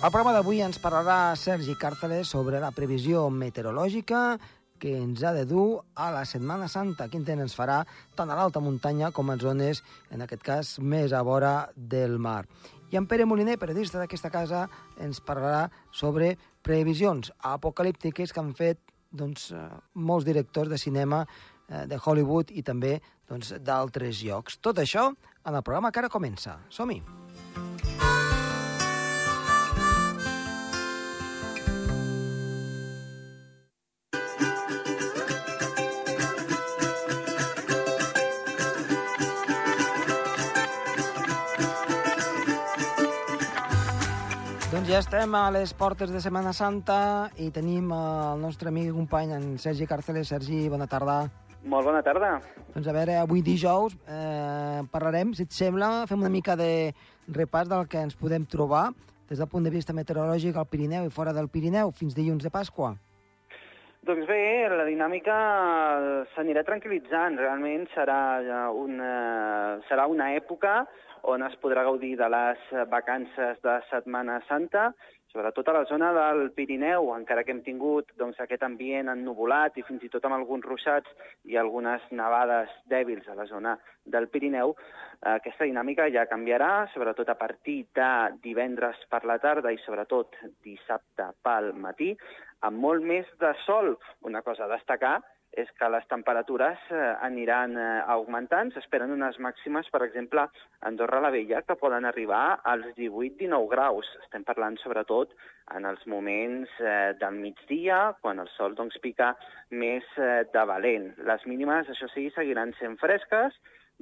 Al programa d'avui ens parlarà Sergi Càrteles sobre la previsió meteorològica que ens ha de dur a la Setmana Santa. Quin temps ens farà tant a l'alta muntanya com a zones, en aquest cas, més a vora del mar. I en Pere Moliner, periodista d'aquesta casa, ens parlarà sobre previsions apocalíptiques que han fet doncs, eh, molts directors de cinema eh, de Hollywood i també doncs, d'altres doncs, llocs. Tot això en el programa que ara comença. Som-hi! Ja estem a les portes de Setmana Santa i tenim el nostre amic i company, en Sergi Càrceles. Sergi, bona tarda. Molt bona tarda. Doncs a veure, avui dijous eh, parlarem, si et sembla, fem una mica de repàs del que ens podem trobar des del punt de vista meteorològic al Pirineu i fora del Pirineu fins dilluns de Pasqua. Doncs bé, la dinàmica s'anirà tranquil·litzant. Realment serà una, serà una època on es podrà gaudir de les vacances de Setmana Santa, sobretot a la zona del Pirineu, encara que hem tingut doncs, aquest ambient ennuvolat i fins i tot amb alguns ruixats i algunes nevades dèbils a la zona del Pirineu, aquesta dinàmica ja canviarà, sobretot a partir de divendres per la tarda i sobretot dissabte pel matí, amb molt més de sol. Una cosa a destacar és que les temperatures eh, aniran eh, augmentant. S'esperen unes màximes, per exemple, a Andorra la Vella, que poden arribar als 18-19 graus. Estem parlant, sobretot, en els moments eh, del migdia, quan el sol doncs, pica més de valent. Les mínimes, això sí, seguiran sent fresques,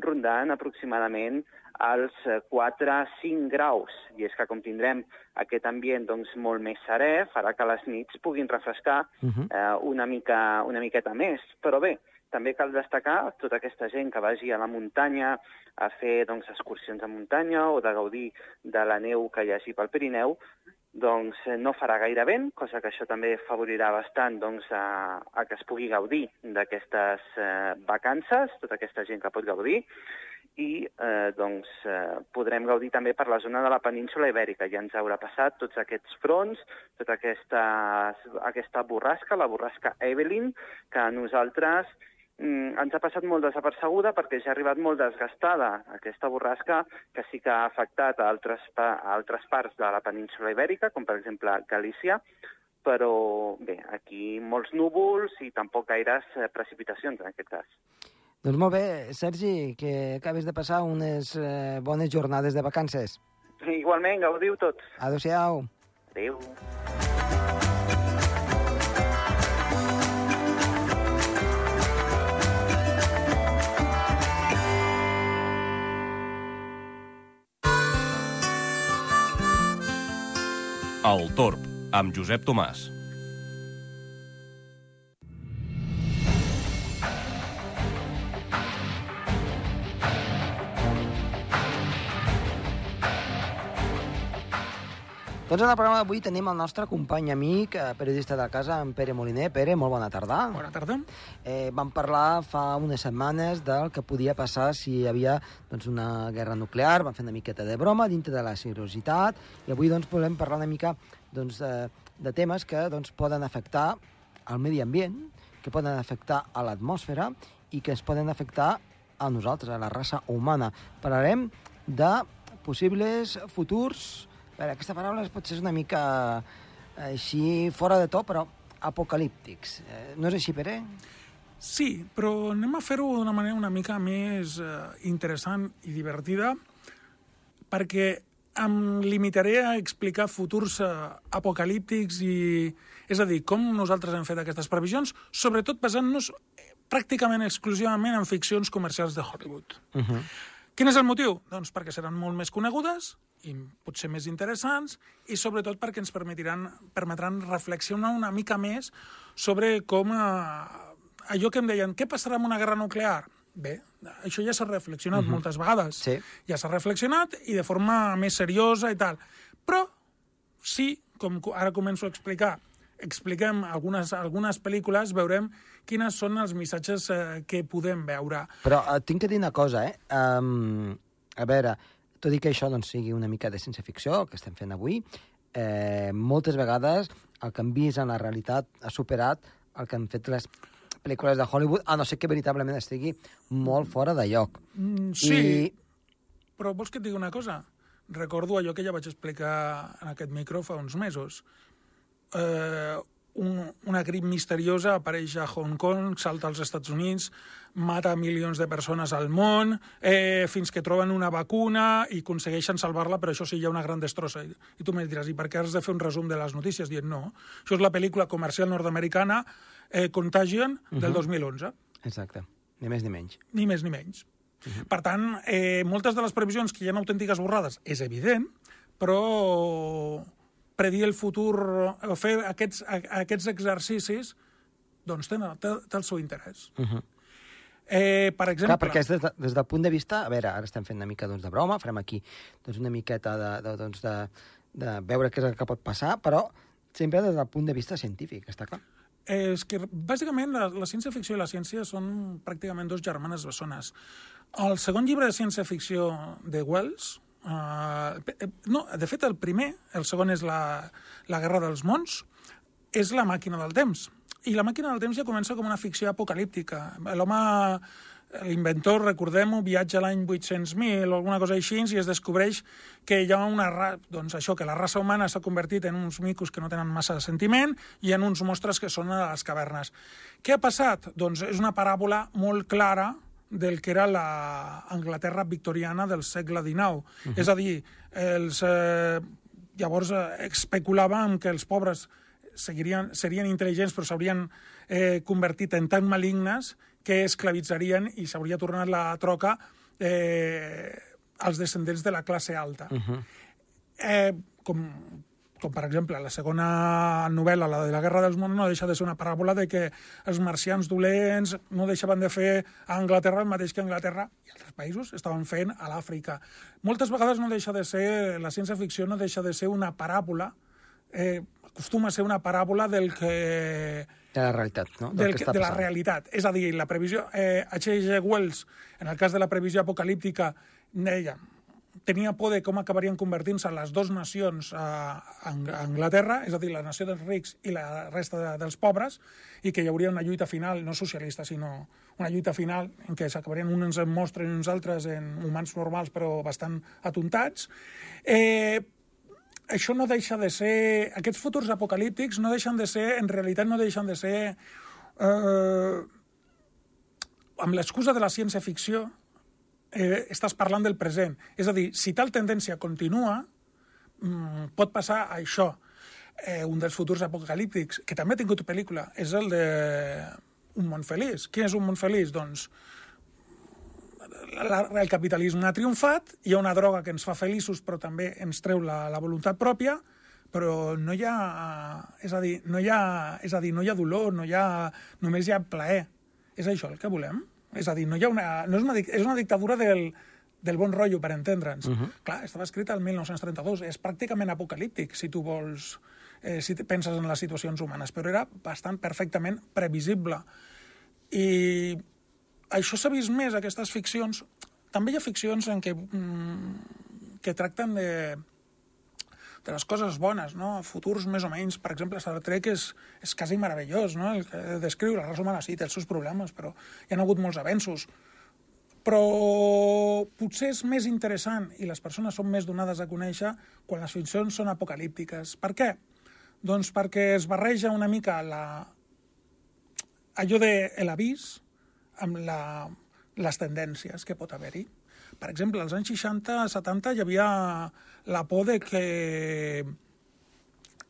rondant aproximadament als 4-5 graus. I és que com tindrem aquest ambient doncs, molt més serè, farà que les nits puguin refrescar uh -huh. eh, una, mica, una miqueta més. Però bé, també cal destacar tota aquesta gent que vagi a la muntanya a fer doncs, excursions a muntanya o de gaudir de la neu que hi hagi pel Pirineu, doncs no farà gaire vent, cosa que això també favorirà bastant doncs, a, a que es pugui gaudir d'aquestes eh, vacances, tota aquesta gent que pot gaudir, i eh, doncs, eh, podrem gaudir també per la zona de la península ibèrica. Ja ens haurà passat tots aquests fronts, tota aquesta, aquesta borrasca, la borrasca Evelyn, que a nosaltres mm, ens ha passat molt desapercebuda perquè ja ha arribat molt desgastada aquesta borrasca que sí que ha afectat a altres, a altres parts de la península ibèrica, com per exemple Galícia, però bé, aquí molts núvols i tampoc gaires eh, precipitacions en aquest cas. Doncs molt bé, Sergi, que acabes de passar unes eh, bones jornades de vacances. Igualment, gaudiu tots. Adéu-siau. Adéu. El Torb, amb Josep Tomàs. Doncs en el programa d'avui tenim el nostre company amic, eh, periodista de la casa, en Pere Moliner. Pere, molt bona tarda. Bona tarda. Eh, vam parlar fa unes setmanes del que podia passar si hi havia doncs, una guerra nuclear, vam fer una miqueta de broma dintre de la seriositat, i avui doncs, volem parlar una mica doncs, de, de temes que doncs, poden afectar al medi ambient, que poden afectar a l'atmosfera i que es poden afectar a nosaltres, a la raça humana. Parlarem de possibles futurs veure, aquesta paraula pot ser una mica eh, així fora de to, però apocalíptics. Eh, no és així, Pere? Sí, però anem a fer-ho d'una manera una mica més eh, interessant i divertida, perquè em limitaré a explicar futurs eh, apocalíptics i... És a dir, com nosaltres hem fet aquestes previsions, sobretot basant-nos pràcticament exclusivament en ficcions comercials de Hollywood. Uh -huh. Quin és el motiu? Doncs perquè seran molt més conegudes i potser més interessants i sobretot perquè ens permetiran, permetran reflexionar una mica més sobre com eh, allò que em deien, què passarà amb una guerra nuclear? Bé, això ja s'ha reflexionat uh -huh. moltes vegades. Sí. Ja s'ha reflexionat i de forma més seriosa i tal. Però sí, com ara començo a explicar, expliquem algunes, algunes pel·lícules, veurem quines són els missatges eh, que podem veure. Però eh, tinc que dir una cosa, eh? Um, a veure, tot i que això doncs, sigui una mica de ciència ficció, el que estem fent avui, eh, moltes vegades el que hem vist en la realitat ha superat el que han fet les pel·lícules de Hollywood, a no ser que veritablement estigui molt fora de lloc. Mm, sí, però vols que et digui una cosa? Recordo allò que ja vaig explicar en aquest micro fa uns mesos. Eh, un, una grip misteriosa apareix a Hong Kong, salta als Estats Units, mata milions de persones al món, eh, fins que troben una vacuna i aconsegueixen salvar-la, però això sí, hi ha una gran destrossa. I, I tu me diràs, i per què has de fer un resum de les notícies? Dient, no, això és la pel·lícula comercial nord-americana eh, Contagion del uh -huh. 2011. Exacte, ni més ni menys. Ni més ni menys. Uh -huh. Per tant, eh, moltes de les previsions que hi ha autèntiques borrades és evident, però predir el futur o fer aquests, aquests exercicis doncs té, té, té el seu interès. Uh -huh. eh, per exemple... Clar, perquè és des, de, des del punt de vista... A veure, ara estem fent una mica doncs, de broma, farem aquí doncs, una miqueta de, de, doncs, de, de veure què és el que pot passar, però sempre des del punt de vista científic, està clar. Eh, és que, bàsicament, la, la ciència-ficció i la ciència són pràcticament dos germanes bessones. El segon llibre de ciència-ficció de Wells, Uh, no, de fet, el primer, el segon és la, la Guerra dels Mons, és la màquina del temps. I la màquina del temps ja comença com una ficció apocalíptica. L'home, l'inventor, recordem-ho, viatja l'any 800.000 o alguna cosa així i es descobreix que hi ha una... Doncs això, que la raça humana s'ha convertit en uns micos que no tenen massa de sentiment i en uns mostres que són a les cavernes. Què ha passat? Doncs és una paràbola molt clara del que era la Anglaterra victoriana del segle XIX. Uh -huh. És a dir, els, eh, llavors eh, especulava en que els pobres seguirien, serien intel·ligents però s'haurien eh, convertit en tan malignes que esclavitzarien i s'hauria tornat la troca eh, als descendents de la classe alta. Uh -huh. eh, com, com per exemple la segona novel·la, la de la Guerra dels Mons, no deixa de ser una paràbola de que els marcians dolents no deixaven de fer a Anglaterra el mateix que Anglaterra i altres països estaven fent a l'Àfrica. Moltes vegades no deixa de ser, la ciència-ficció no deixa de ser una paràbola, eh, acostuma a ser una paràbola del que... De la realitat, no? Del, del que, de la realitat. És a dir, la previsió... Eh, H.G. Wells, en el cas de la previsió apocalíptica, deia tenia por de com acabarien convertint-se les dues nacions a, Anglaterra, és a dir, la nació dels rics i la resta de, dels pobres, i que hi hauria una lluita final, no socialista, sinó una lluita final en què s'acabarien uns en mostres i uns altres en humans normals però bastant atontats. Eh, això no deixa de ser... Aquests futurs apocalíptics no deixen de ser, en realitat no deixen de ser... Eh, amb l'excusa de la ciència-ficció, eh, estàs parlant del present. És a dir, si tal tendència continua, mm, pot passar això. Eh, un dels futurs apocalíptics, que també ha tingut pel·lícula, és el de Un món feliç. Què és un món feliç? Doncs la, el capitalisme ha triomfat, hi ha una droga que ens fa feliços però també ens treu la, la voluntat pròpia, però no hi ha... És a dir, no hi ha, és a dir, no hi ha dolor, no hi ha, només hi ha plaer. És això el que volem? És a dir, no hi ha una, no és, una, és una dictadura del, del bon rotllo, per entendre'ns. Uh -huh. Clar, estava escrita el 1932, és pràcticament apocalíptic, si tu vols, eh, si penses en les situacions humanes, però era bastant perfectament previsible. I això s'ha vist més, aquestes ficcions. També hi ha ficcions en què, mm, que tracten de, de les coses bones, no? futurs més o menys. Per exemple, Star Trek és, és quasi meravellós, no? el que descriu la raça humana, sí, té els seus problemes, però hi ha hagut molts avenços. Però potser és més interessant i les persones són més donades a conèixer quan les ficcions són apocalíptiques. Per què? Doncs perquè es barreja una mica la... allò de l'avís amb la... les tendències que pot haver-hi. Per exemple, als anys 60-70 hi havia la por de que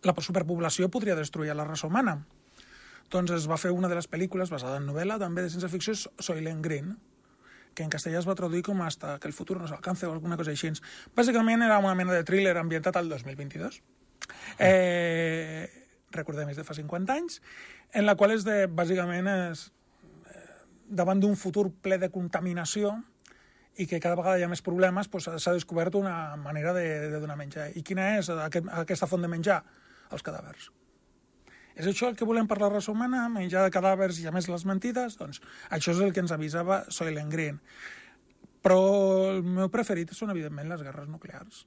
la superpoblació podria destruir la raça humana. Doncs es va fer una de les pel·lícules basada en novel·la, també de ciència ficció, Soylent Green, que en castellà es va traduir com hasta que el futur no s'alcance o alguna cosa així. Bàsicament era una mena de thriller ambientat al 2022. Eh, recordem, és de fa 50 anys, en la qual és de, bàsicament, és, eh, davant d'un futur ple de contaminació, i que cada vegada hi ha més problemes, doncs s'ha descobert una manera de, de donar menjar. I quina és aquest, aquesta font de menjar? Els cadàvers. És això el que volem per la raça humana? Menjar de cadàvers i a més les mentides? Doncs això és el que ens avisava Soylent Green. Però el meu preferit són, evidentment, les guerres nuclears.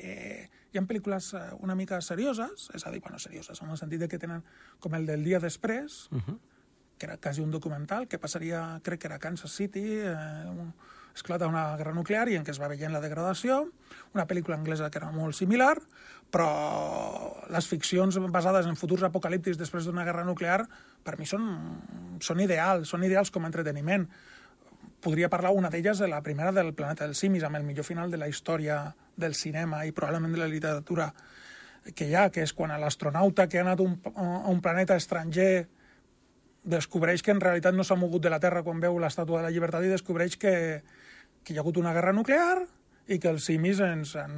Eh, hi ha pel·lícules eh, una mica serioses, és a dir, bueno, serioses, en el sentit de que tenen com el del dia després, uh -huh. que era quasi un documental, que passaria, crec que era a Kansas City, eh, un, esclata una guerra nuclear i en què es va veient la degradació, una pel·lícula anglesa que era molt similar, però les ficcions basades en futurs apocalíptics després d'una guerra nuclear per mi són, són ideals, són ideals com a entreteniment. Podria parlar una d'elles de la primera del Planeta dels Simis, amb el millor final de la història del cinema i probablement de la literatura que hi ha, que és quan l'astronauta que ha anat un, a un planeta estranger descobreix que en realitat no s'ha mogut de la Terra quan veu l'estàtua de la llibertat i descobreix que, que hi ha hagut una guerra nuclear i que els simis ens han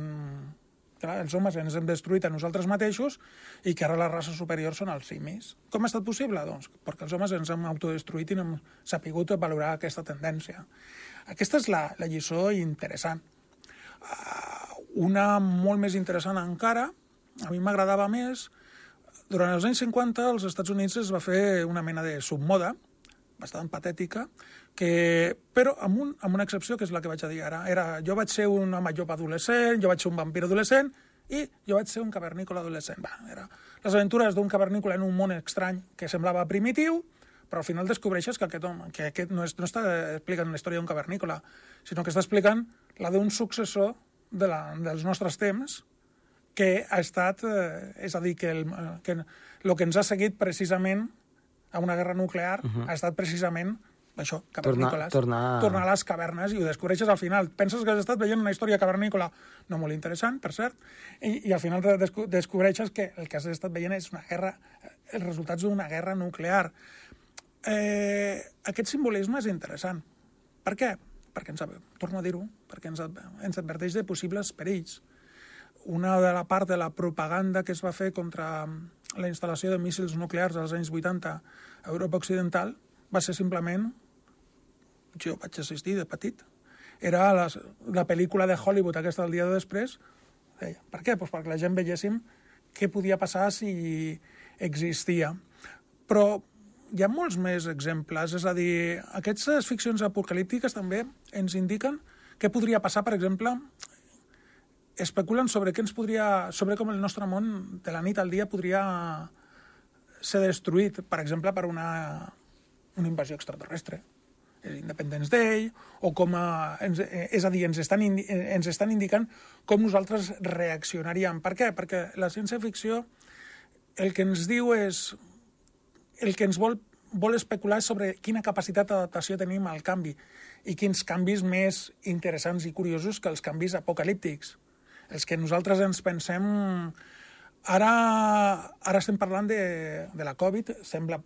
clar, els homes ens hem destruït a nosaltres mateixos i que ara la raça superior són els simis. Com ha estat possible? Doncs perquè els homes ens hem autodestruït i no hem sapigut valorar aquesta tendència. Aquesta és la, la lliçó interessant. Uh, una molt més interessant encara, a mi m'agradava més, durant els anys 50 als Estats Units es va fer una mena de submoda, bastant patètica, que, però amb, un, amb una excepció, que és la que vaig a dir ara. Era, jo vaig ser un home llop adolescent, jo vaig ser un vampir adolescent, i jo vaig ser un cavernícola adolescent. Va, era les aventures d'un cavernícola en un món estrany que semblava primitiu, però al final descobreixes que aquest home, que aquest no, és, no està explicant la història d'un cavernícola, sinó que està explicant la d'un successor de la, dels nostres temps, que ha estat, eh, és a dir, que el que, el que ens ha seguit precisament a una guerra nuclear uh -huh. ha estat precisament això, cavernícoles. Tornar, tornar... tornar a les cavernes i ho descobreixes al final. Penses que has estat veient una història cavernícola no molt interessant, per cert, i, i al final desco descobreixes que el que has estat veient és una guerra, els resultats d'una guerra nuclear. Eh, aquest simbolisme és interessant. Per què? Perquè ens, torno a dir-ho, perquè ens, ens adverteix de possibles perills. Una de la part de la propaganda que es va fer contra la instal·lació de míssils nuclears als anys 80 a Europa Occidental va ser simplement... Jo vaig assistir de petit. Era la, la pel·lícula de Hollywood aquesta del dia de després. Deia, per què? Pues perquè la gent veiéssim què podia passar si existia. Però hi ha molts més exemples, és a dir, aquestes ficcions apocalíptiques també ens indiquen què podria passar, per exemple, especulen sobre què ens podria, sobre com el nostre món de la nit al dia podria ser destruït, per exemple, per una, una invasió extraterrestre l'Independence Day, o com a, ens, és a dir, ens estan, indi, ens estan indicant com nosaltres reaccionaríem. Per què? Perquè la ciència-ficció el que ens diu és... el que ens vol, vol especular sobre quina capacitat d'adaptació tenim al canvi i quins canvis més interessants i curiosos que els canvis apocalíptics els que nosaltres ens pensem... Ara, ara estem parlant de, de la Covid, sembla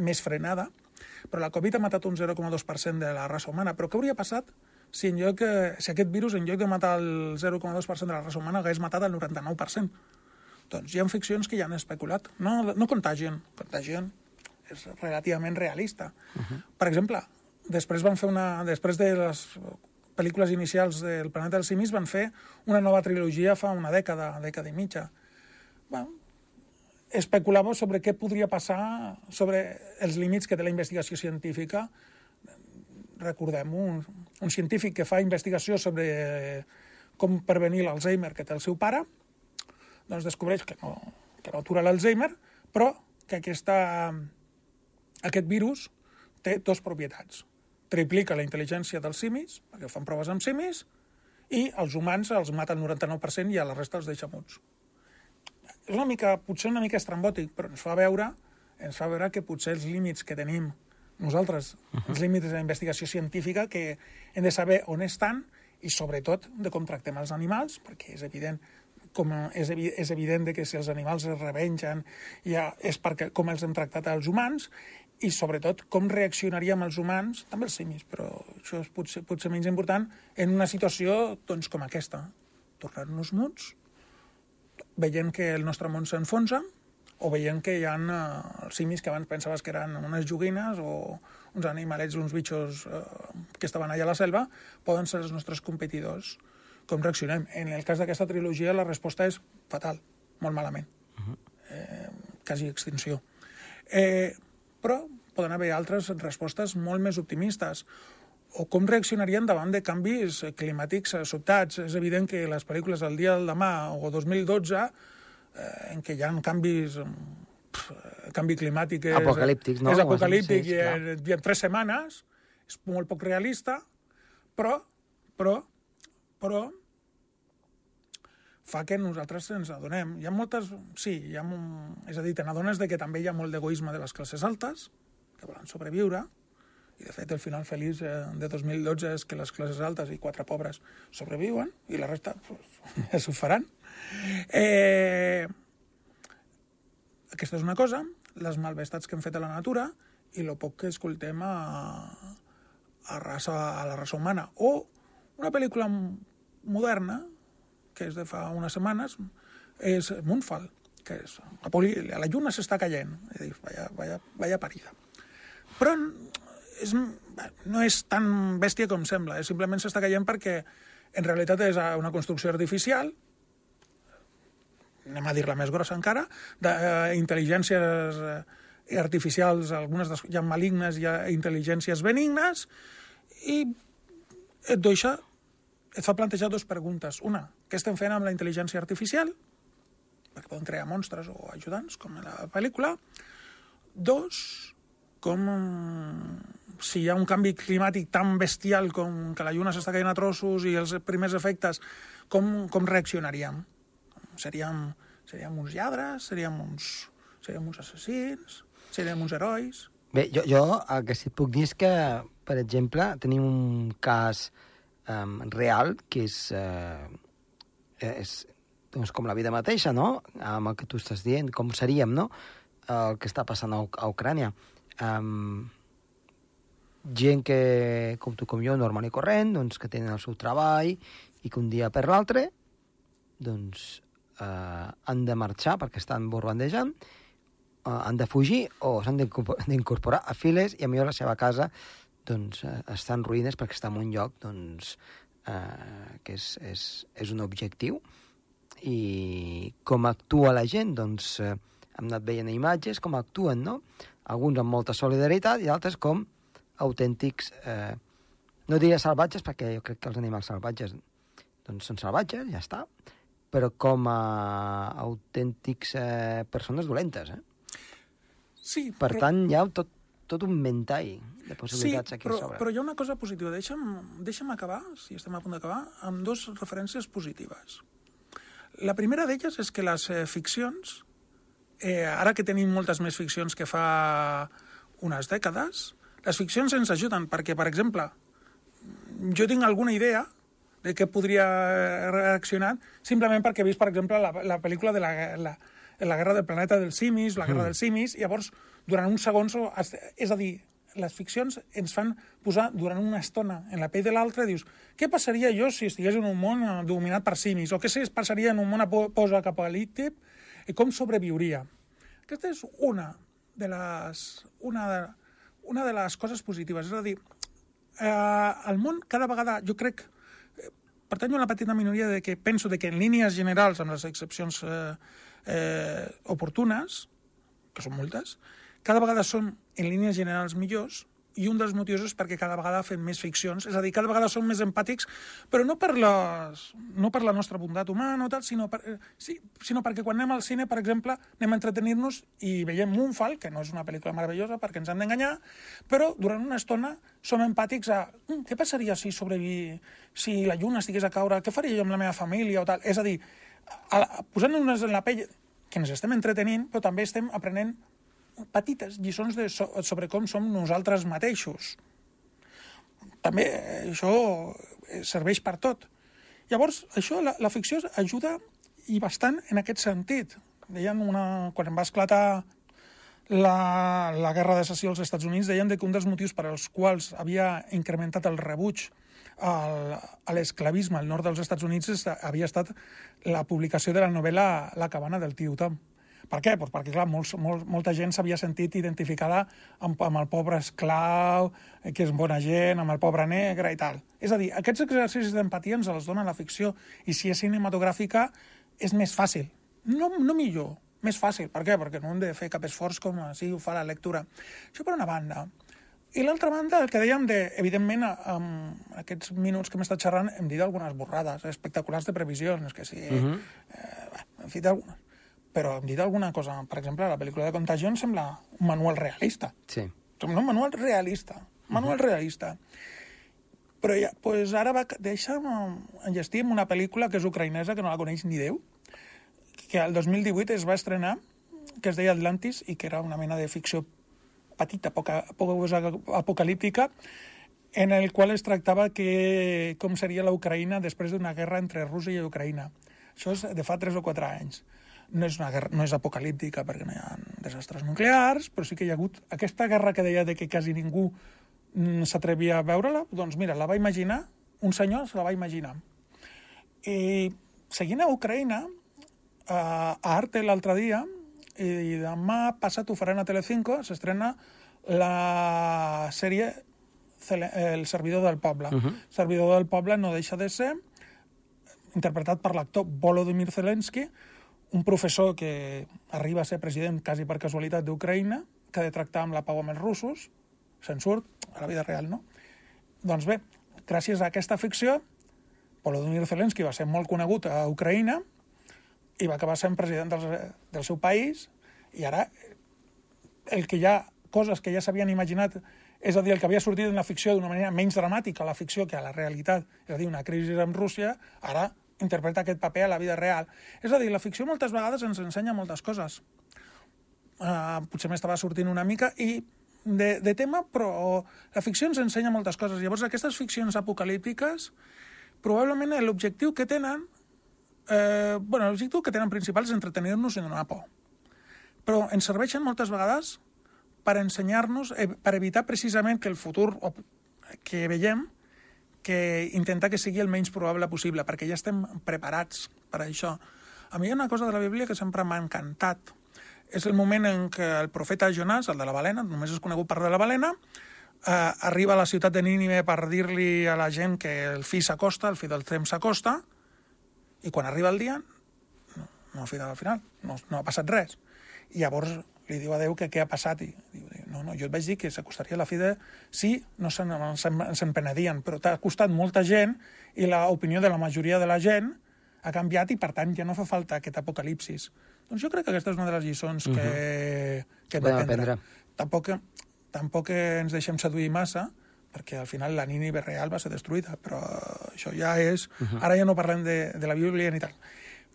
més frenada, però la Covid ha matat un 0,2% de la raça humana. Però què hauria passat si, en lloc, si aquest virus, en lloc de matar el 0,2% de la raça humana, hagués matat el 99%? Doncs hi ha ficcions que ja han especulat. No, no contagien, contagien és relativament realista. Uh -huh. Per exemple, després van fer una... Després de les pel·lícules inicials del Planeta dels Simis van fer una nova trilogia fa una dècada, dècada i mitja. Bueno, especulava sobre què podria passar sobre els límits que té la investigació científica. Recordem, un, un científic que fa investigació sobre com prevenir l'Alzheimer que té el seu pare, doncs descobreix que no, que no atura l'Alzheimer, però que aquesta, aquest virus té dues propietats triplica la intel·ligència dels simis, perquè fan proves amb simis, i els humans els mata el 99% i a la resta els deixa muts. És una mica, potser una mica estrambòtic, però ens fa veure, ens fa veure que potser els límits que tenim nosaltres, uh -huh. els límits de la investigació científica, que hem de saber on estan i sobretot de com tractem els animals, perquè és evident com és, evi és evident que si els animals es revengen ja és perquè com els hem tractat als humans i sobretot com reaccionaríem els humans, també els simis, però això és potser, potser menys important, en una situació doncs, com aquesta. Tornar-nos muts, veient que el nostre món s'enfonsa, o veient que hi ha eh, els simis que abans pensaves que eren unes joguines o uns animalets, uns bitxos eh, que estaven allà a la selva, poden ser els nostres competidors. Com reaccionem? En el cas d'aquesta trilogia la resposta és fatal, molt malament. Uh -huh. eh, quasi extinció. Eh, però poden haver altres respostes molt més optimistes. o com reaccionarien davant de canvis climàtics sobtats. És evident que les pel·lícules del dia del demà o 2012, eh, en què hi ha canvis pff, canvi climàtic és, Apocalíptics, no? és apocalíptic Sí, i, i en tres setmanes és molt poc realista, però, però, però fa que nosaltres ens adonem. Hi ha moltes... Sí, hi ha, és a dir, te n'adones que també hi ha molt d'egoisme de les classes altes, que volen sobreviure, i de fet el final feliç eh, de 2012 és que les classes altes i quatre pobres sobreviuen i la resta pues, ja s'ho faran. Eh, aquesta és una cosa, les malvestats que hem fet a la natura i el poc que escoltem a, a, raça, a la raça humana. O una pel·lícula moderna, que és de fa unes setmanes, és Moonfall, que és la, poli, la lluna s'està caient. I dius, vaya, vaya, vaya parida. Però és, no és tan bèstia com sembla, eh? simplement s'està caient perquè en realitat és una construcció artificial, anem a dir-la més grossa encara, d'intel·ligències eh, artificials, algunes ha malignes, ha intel·ligències benignes, i et deixa, et fa plantejar dues preguntes. Una, què estem fent amb la intel·ligència artificial? Perquè poden crear monstres o ajudants, com a la pel·lícula. Dos, com si hi ha un canvi climàtic tan bestial com que la lluna s'està caient a trossos i els primers efectes, com, com reaccionaríem? Seríem, seríem uns lladres? Seríem uns, seríem uns assassins? Seríem uns herois? Bé, jo, jo el que sí puc dir és que, per exemple, tenim un cas um, real que és, uh, és doncs, com la vida mateixa, no? Amb el que tu estàs dient, com seríem, no? El que està passant a, a Ucrània. Um, gent que, com tu com jo, normal i corrent, doncs, que tenen el seu treball i que un dia per l'altre doncs, eh, han de marxar perquè estan borbandejant, eh, han de fugir o s'han d'incorpor- d'incorporar a files i a millor la seva casa doncs, eh, està en ruïnes perquè està en un lloc doncs, eh, que és, és, és un objectiu i com actua la gent doncs, eh, hem anat veient imatges com actuen, no? Alguns amb molta solidaritat i altres com autèntics, eh, no diria salvatges perquè jo crec que els animals salvatges doncs són salvatges, ja està, però com a autèntics eh, persones dolentes, eh? Sí, Per però... tant, hi ha tot, tot un ventall de Sí, possibilitats aquí però, a sobre. però hi ha una cosa positiva. Deixa'm, deixa'm acabar, si estem a punt d'acabar, amb dues referències positives. La primera d'elles és que les eh, ficcions, eh, ara que tenim moltes més ficcions que fa unes dècades, les ficcions ens ajuden perquè, per exemple, jo tinc alguna idea de què podria reaccionar simplement perquè he vist, per exemple, la, la pel·lícula de la, la, la Guerra del Planeta dels Simis, la Guerra dels Simis, i llavors, durant uns segons, és a dir, les ficcions ens fan posar durant una estona en la pell de l'altre, dius, què passaria jo si estigués en un món eh, dominat per simis? O què si passaria en un món apo- post-apocalíptic? I com sobreviuria? Aquesta és una de les, una de, una de les coses positives. És a dir, eh, el món cada vegada, jo crec, eh, pertanyo a la petita minoria de que penso de que en línies generals, amb les excepcions eh, eh, oportunes, que són moltes, cada vegada som en línies generals millors i un dels motius és perquè cada vegada fem més ficcions, és a dir, cada vegada som més empàtics, però no per, les, no per la nostra bondat humana o tal, sinó, per, eh, sí, sinó perquè quan anem al cine, per exemple, anem a entretenir-nos i veiem Moonfall, que no és una pel·lícula meravellosa perquè ens han d'enganyar, però durant una estona som empàtics a mm, què passaria si sobrevi... si la lluna estigués a caure, què faria jo amb la meva família o tal. És a dir, posant-nos en la pell que ens estem entretenint, però també estem aprenent petites lliçons de, so, sobre com som nosaltres mateixos. També eh, això eh, serveix per tot. Llavors, això, la, la ficció ajuda i bastant en aquest sentit. Deien una, quan va esclatar la, la guerra de secessió als Estats Units, deien de que un dels motius per als quals havia incrementat el rebuig al, a l'esclavisme al nord dels Estats Units havia estat la publicació de la novel·la La cabana del tio Tom. Per què? Pues perquè, clar, molts, molt, molta gent s'havia sentit identificada amb, amb el pobre esclau, eh, que és bona gent, amb el pobre negre i tal. És a dir, aquests exercicis d'empatia ens els dona la ficció, i si és cinematogràfica és més fàcil. No, no millor, més fàcil. Per què? Perquè no hem de fer cap esforç com així ho fa la lectura. Això per una banda. I l'altra banda, el que dèiem, de, evidentment, amb aquests minuts que hem estat xerrant, hem dit algunes borrades espectaculars de previsions, que sí, uh -huh. eh, hem fet algunes. Però hem dit alguna cosa, per exemple, la pel·lícula de Contagion sembla un manual realista. Sí. Sembla un manual realista. Manual uh -huh. realista. Però ja, pues ara va, deixa'm enllestir amb una pel·lícula que és ucraïnesa, que no la coneix ni Déu, que el 2018 es va estrenar, que es deia Atlantis, i que era una mena de ficció petita, poca, poca apocalíptica, en el qual es tractava que com seria la Ucraïna després d'una guerra entre Rússia i Ucraïna. Això és de fa 3 o 4 anys. No és, una guerra, no és apocalíptica perquè no hi ha desastres nuclears, però sí que hi ha hagut aquesta guerra que deia de que quasi ningú s'atrevia a veure-la, doncs mira, la va imaginar, un senyor se la va imaginar. I seguint a Ucraïna, a Arte l'altre dia, i demà passat ho faran a Telecinco, s'estrena la sèrie El servidor del poble. Uh -huh. Servidor del poble no deixa de ser interpretat per l'actor Volodymyr Zelensky, un professor que arriba a ser president quasi per casualitat d'Ucraïna, que ha de tractar amb la pau amb els russos, se'n surt, a la vida real, no? Doncs bé, gràcies a aquesta ficció, Volodymyr Zelensky va ser molt conegut a Ucraïna, i va acabar sent president del, del seu país i ara el que ja, coses que ja s'havien imaginat, és a dir, el que havia sortit en la ficció d'una manera menys dramàtica la ficció que a la realitat, és a dir, una crisi amb Rússia, ara interpreta aquest paper a la vida real. És a dir, la ficció moltes vegades ens ensenya moltes coses. Uh, potser m'estava sortint una mica i de, de tema, però la ficció ens ensenya moltes coses. Llavors, aquestes ficcions apocalíptiques, probablement l'objectiu que tenen eh, bueno, l'objectiu que tenen principal és entretenir-nos i donar por. Però ens serveixen moltes vegades per ensenyar-nos, eh, per evitar precisament que el futur que veiem, que intentar que sigui el menys probable possible, perquè ja estem preparats per això. A mi hi ha una cosa de la Bíblia que sempre m'ha encantat. És el moment en què el profeta Jonàs, el de la balena, només és conegut per de la balena, eh, arriba a la ciutat de Nínive per dir-li a la gent que el fi s'acosta, el fi del temps s'acosta, i quan arriba el dia, no, no ha fet al final, no, no ha passat res. I llavors li diu a Déu que què ha passat i diu, no, no, jo et vaig dir que s'acostaria la fi de... Sí, no se'n se penedien, però t'ha costat molta gent i l'opinió de la majoria de la gent ha canviat i, per tant, ja no fa falta aquest apocalipsis. Doncs jo crec que aquesta és una de les lliçons que, uh -huh. que hem d'aprendre. Tampoc, tampoc ens deixem seduir massa, perquè al final la Nínive real va ser destruïda, però això ja és... Uh -huh. Ara ja no parlem de, de la Bíblia ni tal.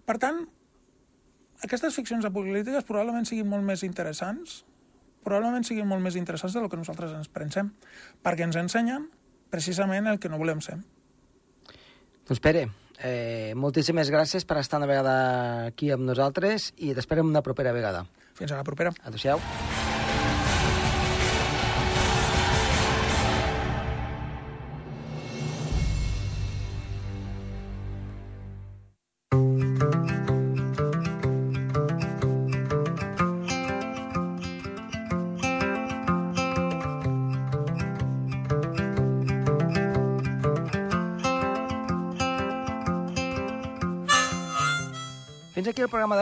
Per tant, aquestes ficcions apocalíptiques probablement siguin molt més interessants, probablement siguin molt més interessants del que nosaltres ens pensem, perquè ens ensenyen precisament el que no volem ser. Doncs Pere, eh, moltíssimes gràcies per estar una vegada aquí amb nosaltres i t'esperem una propera vegada. Fins a la propera. Adéu-siau.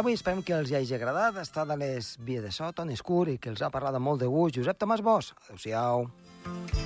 D'avui. Esperem que els hi hagi agradat. Està de les vies de so, Toni Escur, i que els ha parlat amb molt de gust. Josep Tomàs Bosch. Adéu-siau. Adéu-siau.